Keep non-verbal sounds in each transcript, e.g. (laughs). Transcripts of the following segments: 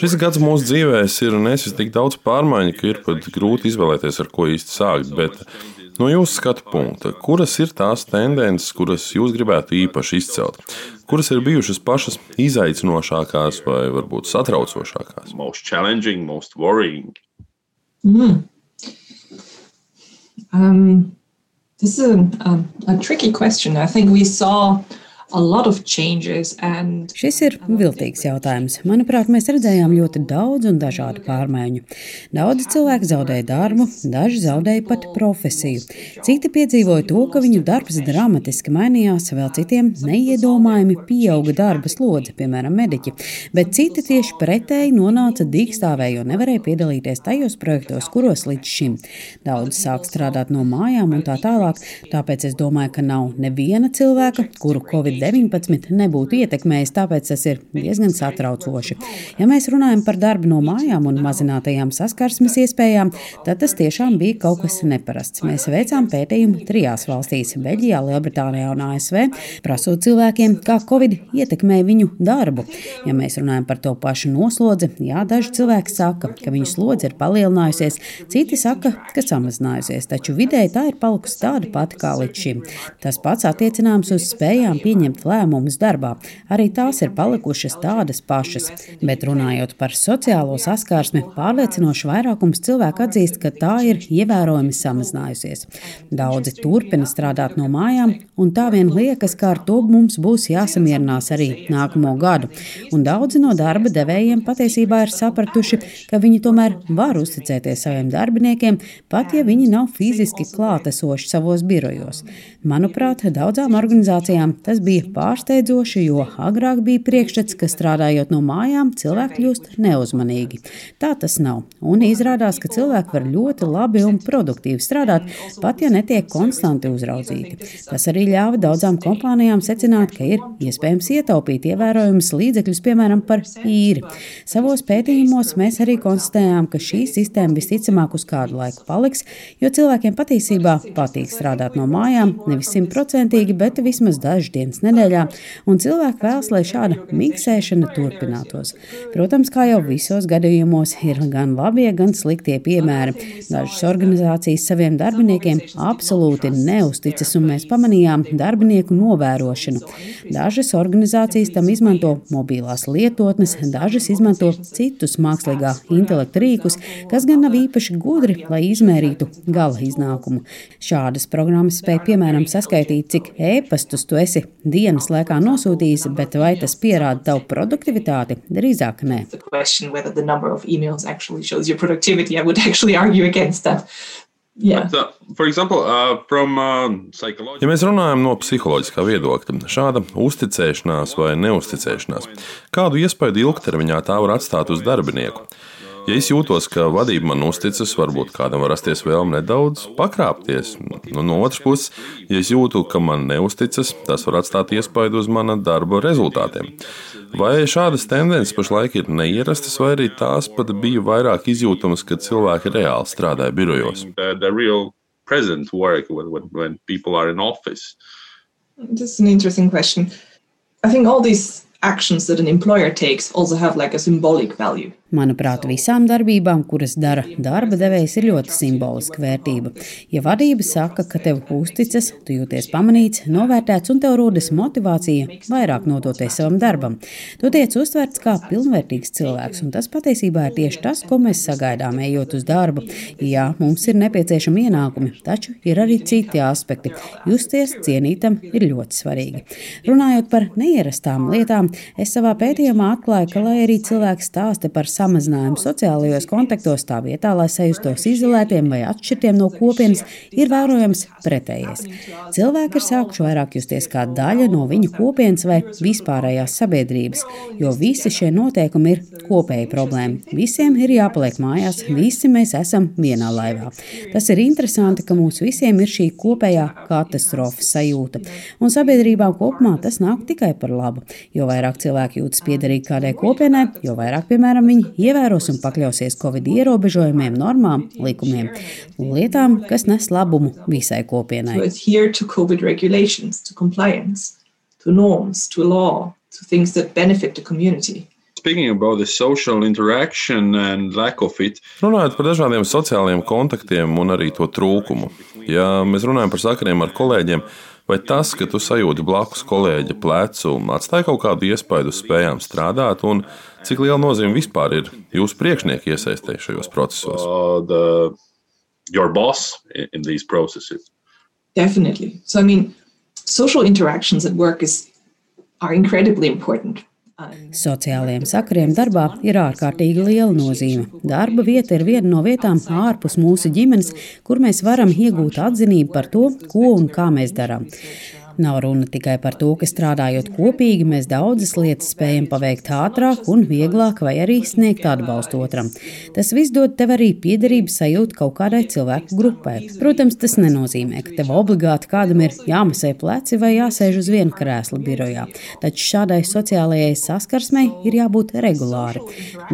Šis gads mūsu dzīvēs ir nesis tik daudz pārmaiņu, ka ir pat grūti izvēlēties, ar ko īsti sākt. Bet no jūsu skatu punkta, kuras ir tās tendences, kuras jūs gribētu īpaši izcelt? Kuras ir bijušas pašas izaicinošākās vai varbūt satraucošākās? Most challenging, most worrying. Mm. Um, this is a, a, a tricky question. I think we saw Šis ir viltīgs jautājums. Manuprāt, mēs redzējām ļoti daudz un dažādu pārmaiņu. Daudzi cilvēki zaudēja darbu, daži zaudēja pat profesiju. Citi piedzīvoja to, ka viņu darbs dramatiski mainījās, vēl citiem neiedomājami pieauga darba slodze, piemēram, mediķi. Bet citi tieši pretēji nonāca dīkstāvē, jo nevarēja piedalīties tajos projektos, kuros līdz šim. Daudzi sāk strādāt no mājām un tā tālāk. Tāpēc es domāju, ka nav neviena cilvēka, kuru Covid-19 19 nebūtu ietekmējis, tāpēc tas ir diezgan satraucoši. Ja mēs runājam par darbu no mājām un mazinātajām saskarsmes iespējām, tad tas tiešām bija kaut kas neparasts. Mēs veicām pētījumu trijās valstīs - Beļģijā, Lielbritānijā un ASV, prasot cilvēkiem, kā Covid ietekmē viņu darbu. Ja mēs runājam par to pašu noslodzi, jā, daži cilvēki saka, ka viņu slodze ir palielinājusies, citi saka, ka samazinājusies, taču vidēji tā ir palikusi tāda pati kā līdz šim. Tas pats attiecināms uz spējām pieņemt pieņemt lēmumus darbā. Arī tās ir palikušas tādas pašas. Bet runājot par sociālo saskarsmi, pārliecinoši vairākums cilvēku atzīst, ka tā ir ievērojami samazinājusies. Daudzi turpina strādāt no mājām, un tā vien liekas, ka ar to mums būs jāsamierinās arī nākamo gadu. Un daudzi no darba devējiem patiesībā ir sapratuši, ka viņi tomēr var uzticēties saviem darbiniekiem, pat ja viņi nav fiziski klātesoši savos birojos. Manuprāt, daudzām organizācijām tas bija pārsteidzoši, jo agrāk bija priekšstats, ka strādājot no mājām, cilvēki kļūst neuzmanīgi. Tā tas nav. Un izrādās, ka cilvēki var ļoti labi un produktīvi strādāt, pat ja netiek konstanti uzraudzīti. Tas arī ļāva daudzām kompānijām secināt, ka ir iespējams ietaupīt ievērojumus līdzekļus, piemēram, par īri. Savos pētījumos mēs arī konstatējām, ka šī sistēma visticamāk uz kādu laiku paliks, jo cilvēkiem patiesībā patīk strādāt no mājām, nevis simtprocentīgi, bet vismaz dažas dienas nedēļā un cilvēki vēlas, lai šāda miksēšana turpinātos. Protams, kā jau visos gadījumos, ir gan labie, gan sliktie piemēri. Dažas organizācijas saviem darbiniekiem absolūti neusticas, un mēs pamanījām darbinieku novērošanu. Dažas organizācijas tam izmanto mobilās lietotnes, dažas izmanto citus mākslīgā intelekta rīkus, kas gan nav īpaši gudri, lai izmērītu gala iznākumu. Šādas programmas spēj piemēram saskaitīt, cik ēpastus tu esi dienas laikā nosūtījis, bet vai tas pierāda tavu produktivitāti? Drīzāk nē. (laughs) Yeah. But, uh, example, uh, from, uh, ja mēs runājam no psiholoģiskā viedokļa, šāda uzticēšanās vai neusticēšanās, kādu iespēju ilgtermiņā tā var atstāt uz darbinieku? Ja es jūtos, ka vadība man uzticas, varbūt kādam var rasties vēlme nedaudz pakrāpties. Nu, no otras puses, ja es jūtu, ka man neusticas, tas var atstāt iespaidu uz mana darba rezultātiem. Vai šādas tendences pašlaik ir neierastas, vai arī tās pat bija vairāk izjūtamas, kad cilvēki reāli strādāja birojos? in office? That's an interesting question. I think all these actions that an employer takes also have like a symbolic value. Manuprāt, visām darbībām, kuras dara darba devējs, ir ļoti simboliska vērtība. Ja vadība saka, ka tev uzticas, tu jūties pamanīts, novērtēts un tev rodas motivācija vairāk nodoties savam darbam, tu tiec uztverts kā pilnvērtīgs cilvēks, un tas patiesībā ir tieši tas, ko mēs sagaidām, ejot uz darbu. Jā, mums ir nepieciešami ienākumi, taču ir arī citi aspekti. Justies cienītam ir ļoti svarīgi. Runājot par neierastām lietām, es savā pētījumā atklāju, ka, lai arī cilvēks stāsta par savu samazinājumu sociālajos kontaktos tā vietā, lai sajustos izolētiem vai atšķirtiem no kopienas, ir vērojams pretējais. Cilvēki ir sākuši vairāk justies kā daļa no viņu kopienas vai vispārējās sabiedrības, jo visi šie noteikumi ir kopēja problēma. Visiem ir jāpaliek mājās, visi mēs esam vienā laivā. Tas ir interesanti, ka mums visiem ir šī kopējā katastrofas sajūta, un sabiedrībām kopumā tas nāk tikai par labu. Jo vairāk cilvēki jūtas piederīgi kādai kopienai, jo vairāk, piemēram, viņi ievēros un pakļausies Covid ierobežojumiem, normām, likumiem un lietām, kas nes labumu visai kopienai. To norms, to law, to things that benefit the community. Runājot par dažādiem sociālajiem kontaktiem un arī to trūkumu, ja mēs runājam par sakariem ar kolēģiem, vai tas, ka tu sajūti blakus kolēģa plecu, atstāja kaut kādu iespaidu uz spējām strādāt, un cik liela nozīme vispār ir jūsu priekšnieku iesaistē šajos procesos? Uh, the, your boss in these processes. Definitely. So, I mean, social interactions at work is, are incredibly important. Sociālajiem sakariem darbā ir ārkārtīgi liela nozīme. Darba vieta ir viena no vietām ārpus mūsu ģimenes, kur mēs varam iegūt atzinību par to, ko un kā mēs darām. Nav runa tikai par to, ka strādājot kopīgi, mēs daudzas lietas spējam paveikt ātrāk un vieglāk, vai arī sniegt atbalstu otram. Tas viss dod tev arī piederības sajūtu kaut kādai cilvēku grupai. Protams, tas nenozīmē, ka tev obligāti kādam ir jāmasē pleci vai jāsēž uz viena krēsla birojā, taču šādai sociālajai saskarsmei ir jābūt regulāri.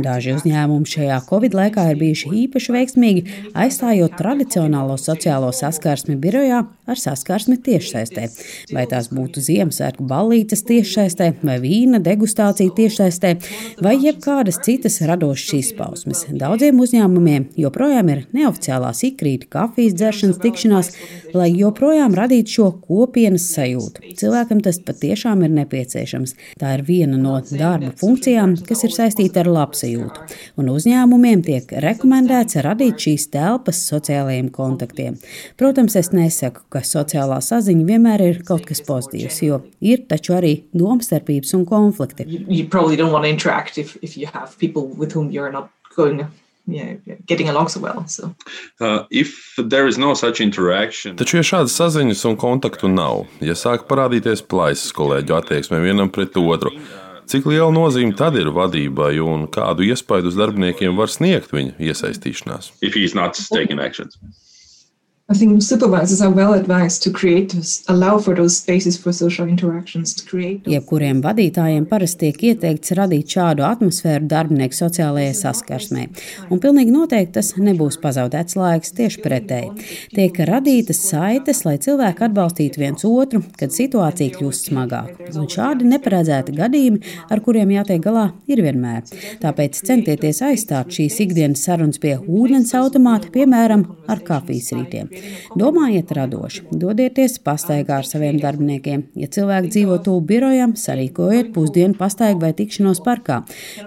Daži uzņēmumi šajā Covid laikā ir bijuši īpaši veiksmīgi, aizstājot tradicionālo sociālo saskarsmi birojā ar saskarsmi tiešsaistē vai tās būtu Ziemassvētku ballītes tiešsaistē, vai vīna degustācija tiešsaistē, vai jebkādas citas radošas izpausmes. Daudziem uzņēmumiem joprojām ir neoficiālās ikrīta kafijas dzeršanas tikšanās, lai joprojām radītu šo kopienas sajūtu. Cilvēkam tas patiešām ir nepieciešams. Tā ir viena no darba funkcijām, kas ir saistīta ar labsajūtu, un uzņēmumiem tiek rekomendēts radīt šīs telpas sociālajiem kontaktiem. Protams, es nesaku, ka sociālā saziņa vienmēr ir kaut kas pozitīvs, jo ir taču arī domstarpības un konflikti. You, you if, if going yeah, getting along so well. So. Uh, no Taču, ja šādas saziņas un kontaktu nav, ja sāk parādīties plaisas kolēģu attieksmē vienam pret otru, cik liela nozīme tad ir vadībai un kādu iespaidu uz darbiniekiem var sniegt viņa iesaistīšanās? I think supervisors are well advised to create, allow for those spaces for social interactions, to create. Jebkuriem vadītājiem parasti tiek ieteikts radīt šādu atmosfēru darbinieku sociālajai saskarsmē. Un pilnīgi noteikti tas nebūs pazaudēts laiks, tieši pretēji. Tiek radītas saites, lai cilvēki atbalstītu viens otru, kad situācija kļūst smagāka. Un šādi neparedzēti gadījumi, ar kuriem jātiek galā, ir vienmēr. Tāpēc centieties aizstāt šīs ikdienas sarunas pie ūdens automāta, piemēram, ar kafijas rītiem. Domājiet radoši, dodieties pastaigā ar saviem darbiniekiem. Ja cilvēki dzīvo tuvu birojam, sarīkojiet pusdienu pastaigu vai tikšanos parkā.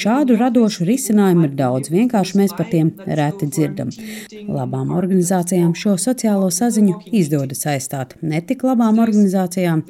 Šādu radošu risinājumu ir daudz, vienkārši mēs par tiem reti dzirdam. Labām organizācijām šo sociālo saziņu izdodas aizstāt. Netik labām organizācijām,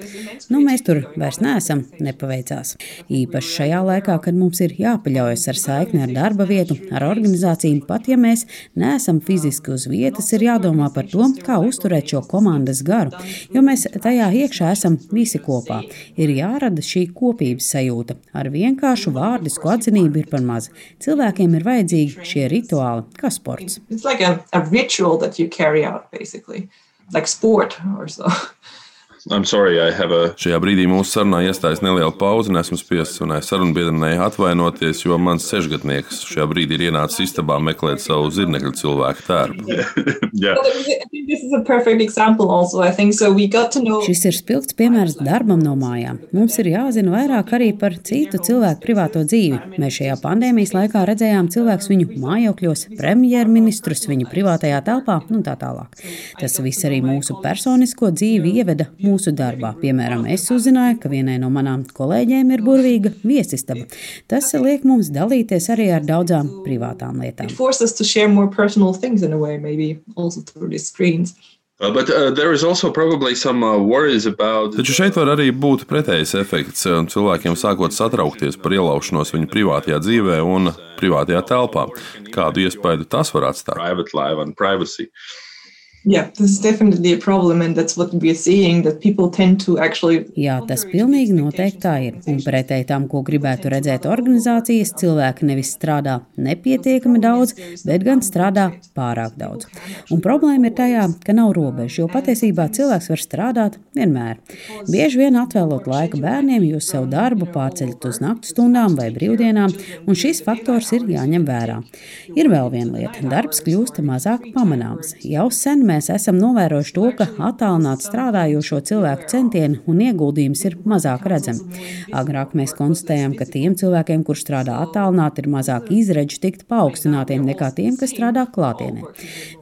nu mēs tur vairs neesam, nepaveicās. Īpaši šajā laikā, kad mums ir jāpaļaujas ar saikni ar darba vietu, ar organizāciju, pat ja mēs neesam fiziski uz vietas, ir jādomā par to, kā uzturēt šo komandas garu, jo mēs tajā iekšā esam visi kopā. Ir jārada šī kopības sajūta. Ar vienkāršu vārdisku atzinību ir par maz. Cilvēkiem ir vajadzīgi šie rituāli, kā sports. Like a, a ritual that you carry out, basically, like sport or so. Sorry, a... Šajā brīdī mūsu sarunā iestājas neliela pauze, un esmu spiests runāt sarunbiedrenei atvainoties, jo mans sešgadnieks šajā brīdī ir ienācis istabā meklēt savu zirnekļu cilvēku tērpu. (laughs) yeah. so know... Šis ir spilgts piemērs darbam no mājām. Mums ir jāzina vairāk arī par citu cilvēku privāto dzīvi. Mēs šajā pandēmijas laikā redzējām cilvēkus viņu mājokļos, premjerministrus viņu privātajā telpā un tā tālāk. Tas viss arī mūsu personisko dzīvi ieveda mūsu darbā. Piemēram, es uzzināju, ka vienai no manām kolēģiem ir burvīga viesistaba. Tas liek mums dalīties arī ar daudzām privātām lietām. Uh, but, uh, uh, about... Taču šeit var arī būt pretējs efekts. Cilvēkiem sākot satraukties par ielaušanos viņu privātajā dzīvē un privātajā telpā. Kādu iespēju tas var atstāt? A problem, and that's what we're seeing. Actually. Jā, tas pilnīgi noteikti tā ir. Un pretēji tam, ko gribētu redzēt organizācijas, cilvēki nevis strādā nepietiekami daudz, bet gan strādā pārāk daudz. Un problēma ir tajā, ka nav robežu, jo patiesībā cilvēks var strādāt vienmēr. Bieži vien atvēlot laiku bērniem, jūs savu darbu pārceļat uz naktas stundām vai brīvdienām, un šis faktors ir jāņem vērā. Ir vēl viena lieta - darbs kļūst mazāk pamanāms. Jau sen mēs esam novērojuši to, ka attālināt strādājošo cilvēku centieni un ieguldījums ir mazāk redzami. Agrāk mēs konstatējām, ka tiem cilvēkiem, kurš strādā attālināti, ir mazāk izredzi tikt paaugstinātiem nekā tiem, kas strādā klātienē.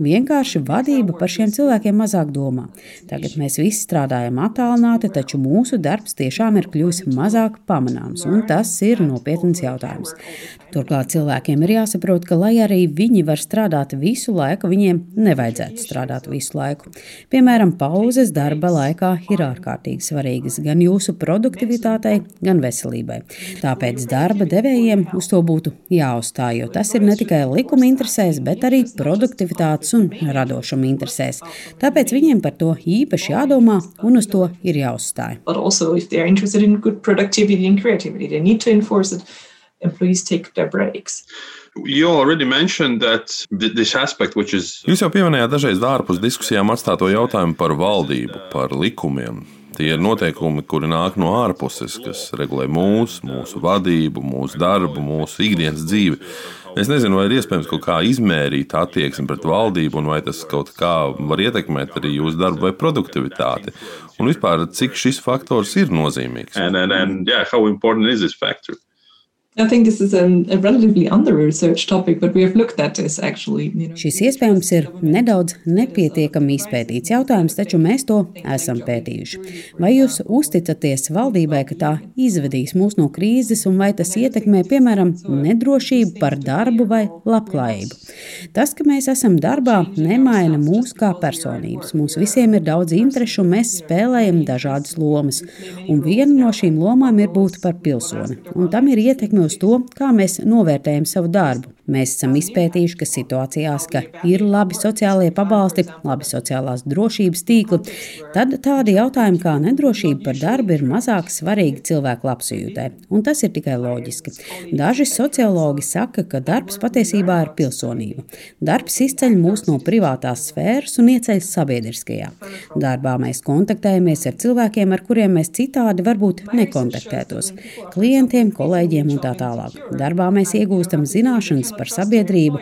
Vienkārši vadība par šiem cilvēkiem mazāk domā. Tagad mēs visi strādājam attālināti, taču mūsu darbs tiešām ir kļuvis mazāk pamanāms, un tas ir nopietns jautājums. Turklāt cilvēkiem ir jāsaprot, ka, lai arī viņi var strādāt visu laiku, viņiem nevajadzētu strādāt visu laiku. Piemēram, pauzes darba laikā ir ārkārtīgi svarīgas gan jūsu produktivitātei, gan veselībai. Tāpēc darba devējiem uz to būtu jāuzstāj, jo tas ir ne tikai likuma interesēs, bet arī produktivitātes un radošuma interesēs. Tāpēc viņiem par to īpaši jādomā un uz to ir jāuzstāj. But also, if they are interested in good productivity and creativity, they need to enforce it employees take their breaks. Is... Jūs jau pieminējāt dažreiz ārpus diskusijām atstāto jautājumu par valdību, par likumiem. Tie ir noteikumi, kuri nāk no ārpuses, kas regulē mūsu, mūsu vadību, mūsu darbu, mūsu ikdienas dzīvi. Es nezinu, vai ir iespējams kaut kā izmērīt attieksmi pret valdību, un vai tas kaut kā var ietekmēt arī jūsu darbu vai produktivitāti. Un vispār, cik šis faktors ir nozīmīgs? And, and, and, yeah, Šis iespējams ir nedaudz nepietiekami izpētīts jautājums, taču mēs to esam pētījuši. Vai jūs uzticaties valdībai, ka tā izvedīs mūs no krīzes, un vai tas ietekmē, piemēram, nedrošību par darbu vai labklājību? Tas, ka mēs esam darbā, nemaina mūs kā personības. Mums visiem ir daudz interešu, un mēs spēlējam dažādas lomas. Un viena no šīm lomām ir būt par pilsoni, un tam ir ietekme uz to, kā mēs novērtējam savu darbu. Mēs esam izpētījuši, ka situācijās, ka ir labi sociālie pabalsti, labi sociālās drošības tīkli, tad tādi jautājumi kā nedrošība par darbu ir mazāk svarīgi cilvēku labsajūtai. Un tas ir tikai loģiski. Daži sociologi saka, ka darbs patiesībā ir pilsonība. Darbs izceļ mūs no privātās sfēras un ieceļ sabiedriskajā. Darbā mēs kontaktējamies ar cilvēkiem, ar kuriem mēs citādi varbūt nekontaktētos - klientiem, kolēģiem un tā tālāk. Darbā mēs iegūstam zināšanas par sabiedrību.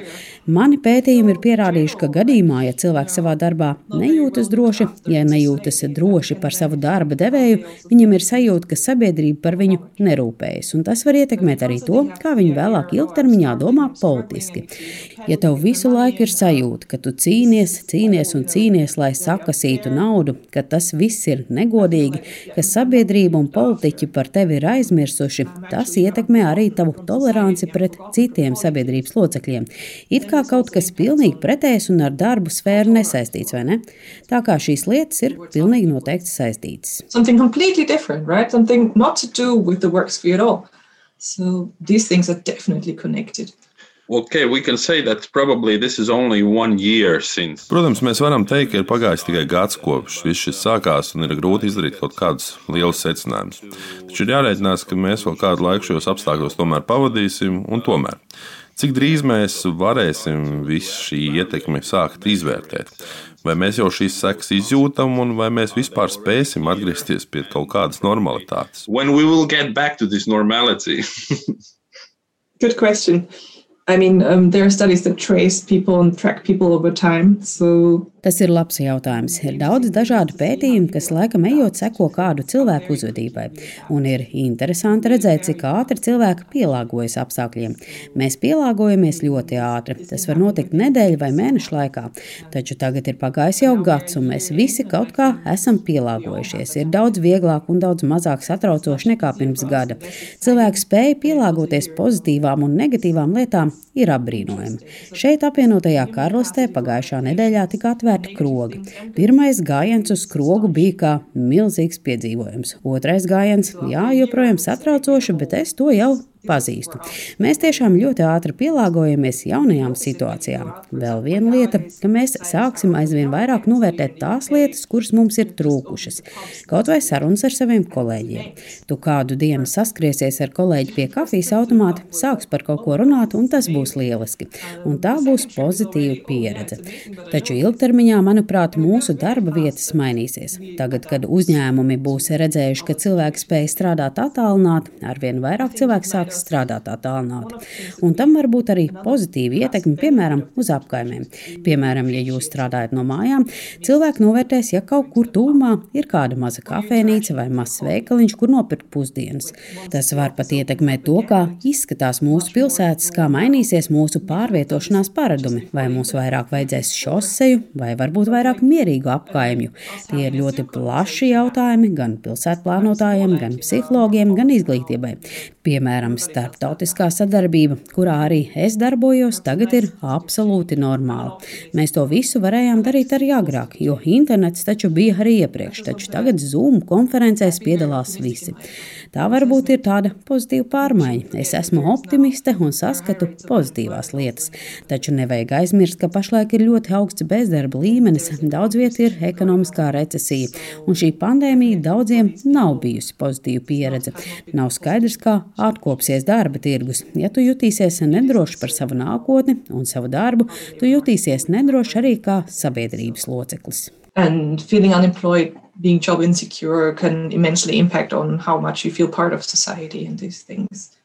Mani pētījumi ir pierādījuši, ka gadījumā, ja cilvēks savā darbā nejūtas droši, ja nejūtas droši par savu darba devēju, viņam ir sajūta, ka sabiedrība par viņu nerūpējas. Un tas var ietekmēt arī to, kā viņi vēlāk ilgtermiņā domā politiski. Ja tev visu laiku ir sajūta, ka tu cīnies, cīnies un cīnies, lai sakasītu naudu, ka tas viss ir negodīgi, ka sabiedrība un politiķi par tevi ir aizmirsuši, tas ietekmē arī tavu toleranci pret citiem sabiedrības locekļiem. It kā kaut kas pilnīgi pretējs un ar darbu sfēru nesaistīts, vai ne? Tā kā šīs lietas ir pilnīgi noteikti saistītas. Right? So these things are definitely connected. Okay, Protams, mēs varam teikt, ka ir pagājis tikai gads kopš viss šis sākās, un ir grūti izdarīt kaut kādus lielus secinājumus. Taču ir jārēķinās, ka mēs vēl kādu laiku šajos apstākļos tomēr pavadīsim, un tomēr. Cik drīz mēs varēsim visu šī ietekmi sākt izvērtēt? Vai mēs jau šīs sekas izjūtam, un vai mēs vispār spēsim atgriezties pie kaut kādas normalitātes? (laughs) Good question. I mean, um, there are studies that trace people and track people over time. So Tas ir labs jautājums. Ir daudz dažādu pētījumu, kas laikam ejot seko kādu cilvēku uzvedībai. Un ir interesanti redzēt, cik ātri cilvēki pielāgojas apstākļiem. Mēs pielāgojamies ļoti ātri. Tas var notikt nedēļu vai mēnešu laikā. Taču tagad ir pagājis jau gads, un mēs visi kaut kā esam pielāgojušies. Ir daudz vieglāk un daudz mazāk satraucoši nekā pirms gada. Cilvēki spēja pielāgoties pozitīvām un negatīvām lietām ir apbrīnojami. Šeit apvienotajā karalistē pagājušā nedēļā tika atvērta atvērti krogi. Pirmais gājiens uz krogu bija kā milzīgs piedzīvojums. Otrais gājiens, jā, joprojām satraucoši, bet es to jau pazīstu. Mēs tiešām ļoti ātri pielāgojamies jaunajām situācijām. Vēl viena lieta, ka mēs sāksim aizvien vairāk novērtēt tās lietas, kuras mums ir trūkušas. Kaut vai sarunas ar saviem kolēģiem. Tu kādu dienu saskriesies ar kolēģi pie kafijas automāta, sāks par kaut ko runāt, un tas būs lieliski. Un tā būs pozitīva pieredze. Taču ilgtermiņā, manuprāt, mūsu darba vietas mainīsies. Tagad, kad uzņēmumi būs redzējuši, ka cilvēki spēj strādāt attālināti, arvien vairāk cilvēku sāks cilvēks strādāt attālināti. Un tam var būt arī pozitīva ietekme, piemēram, uz apkaimēm. Piemēram, ja jūs strādājat no mājām, cilvēki novērtēs, ja kaut kur tūmā ir kāda maza kafejnīca vai mazs veikaliņš, kur nopirkt pusdienas. Tas var pat ietekmēt to, kā izskatās mūsu pilsētas, kā mainīsies mūsu pārvietošanās paradumi, vai mums vairāk vajadzēs šoseju, vai varbūt vairāk mierīgu apkaimju. Tie ir ļoti plaši jautājumi gan pilsētplānotājiem, gan psihologiem, gan izglītībai. Piemēram, starptautiskā sadarbība, kurā arī es darbojos, tagad ir absolūti normāla. Mēs to visu varējām darīt arī agrāk, jo internets taču bija arī iepriekš, taču tagad Zoom konferencēs piedalās visi. Tā varbūt ir tāda pozitīva pārmaiņa. Es esmu optimiste un saskatu pozitīvās lietas. Taču nevajag aizmirst, ka pašlaik ir ļoti augsts bezdarba līmenis, daudz vietā ir ekonomiskā recesija, un šī pandēmija daudziem nav bijusi pozitīva pieredze. Nav skaidrs, kā atkopsies darba tirgus. Ja tu jutīsies nedroši par savu nākotni un savu darbu, tu jutīsies nedroši arī kā sabiedrības loceklis. And feeling unemployed, being job insecure can immensely impact on how much you feel part of society and these things.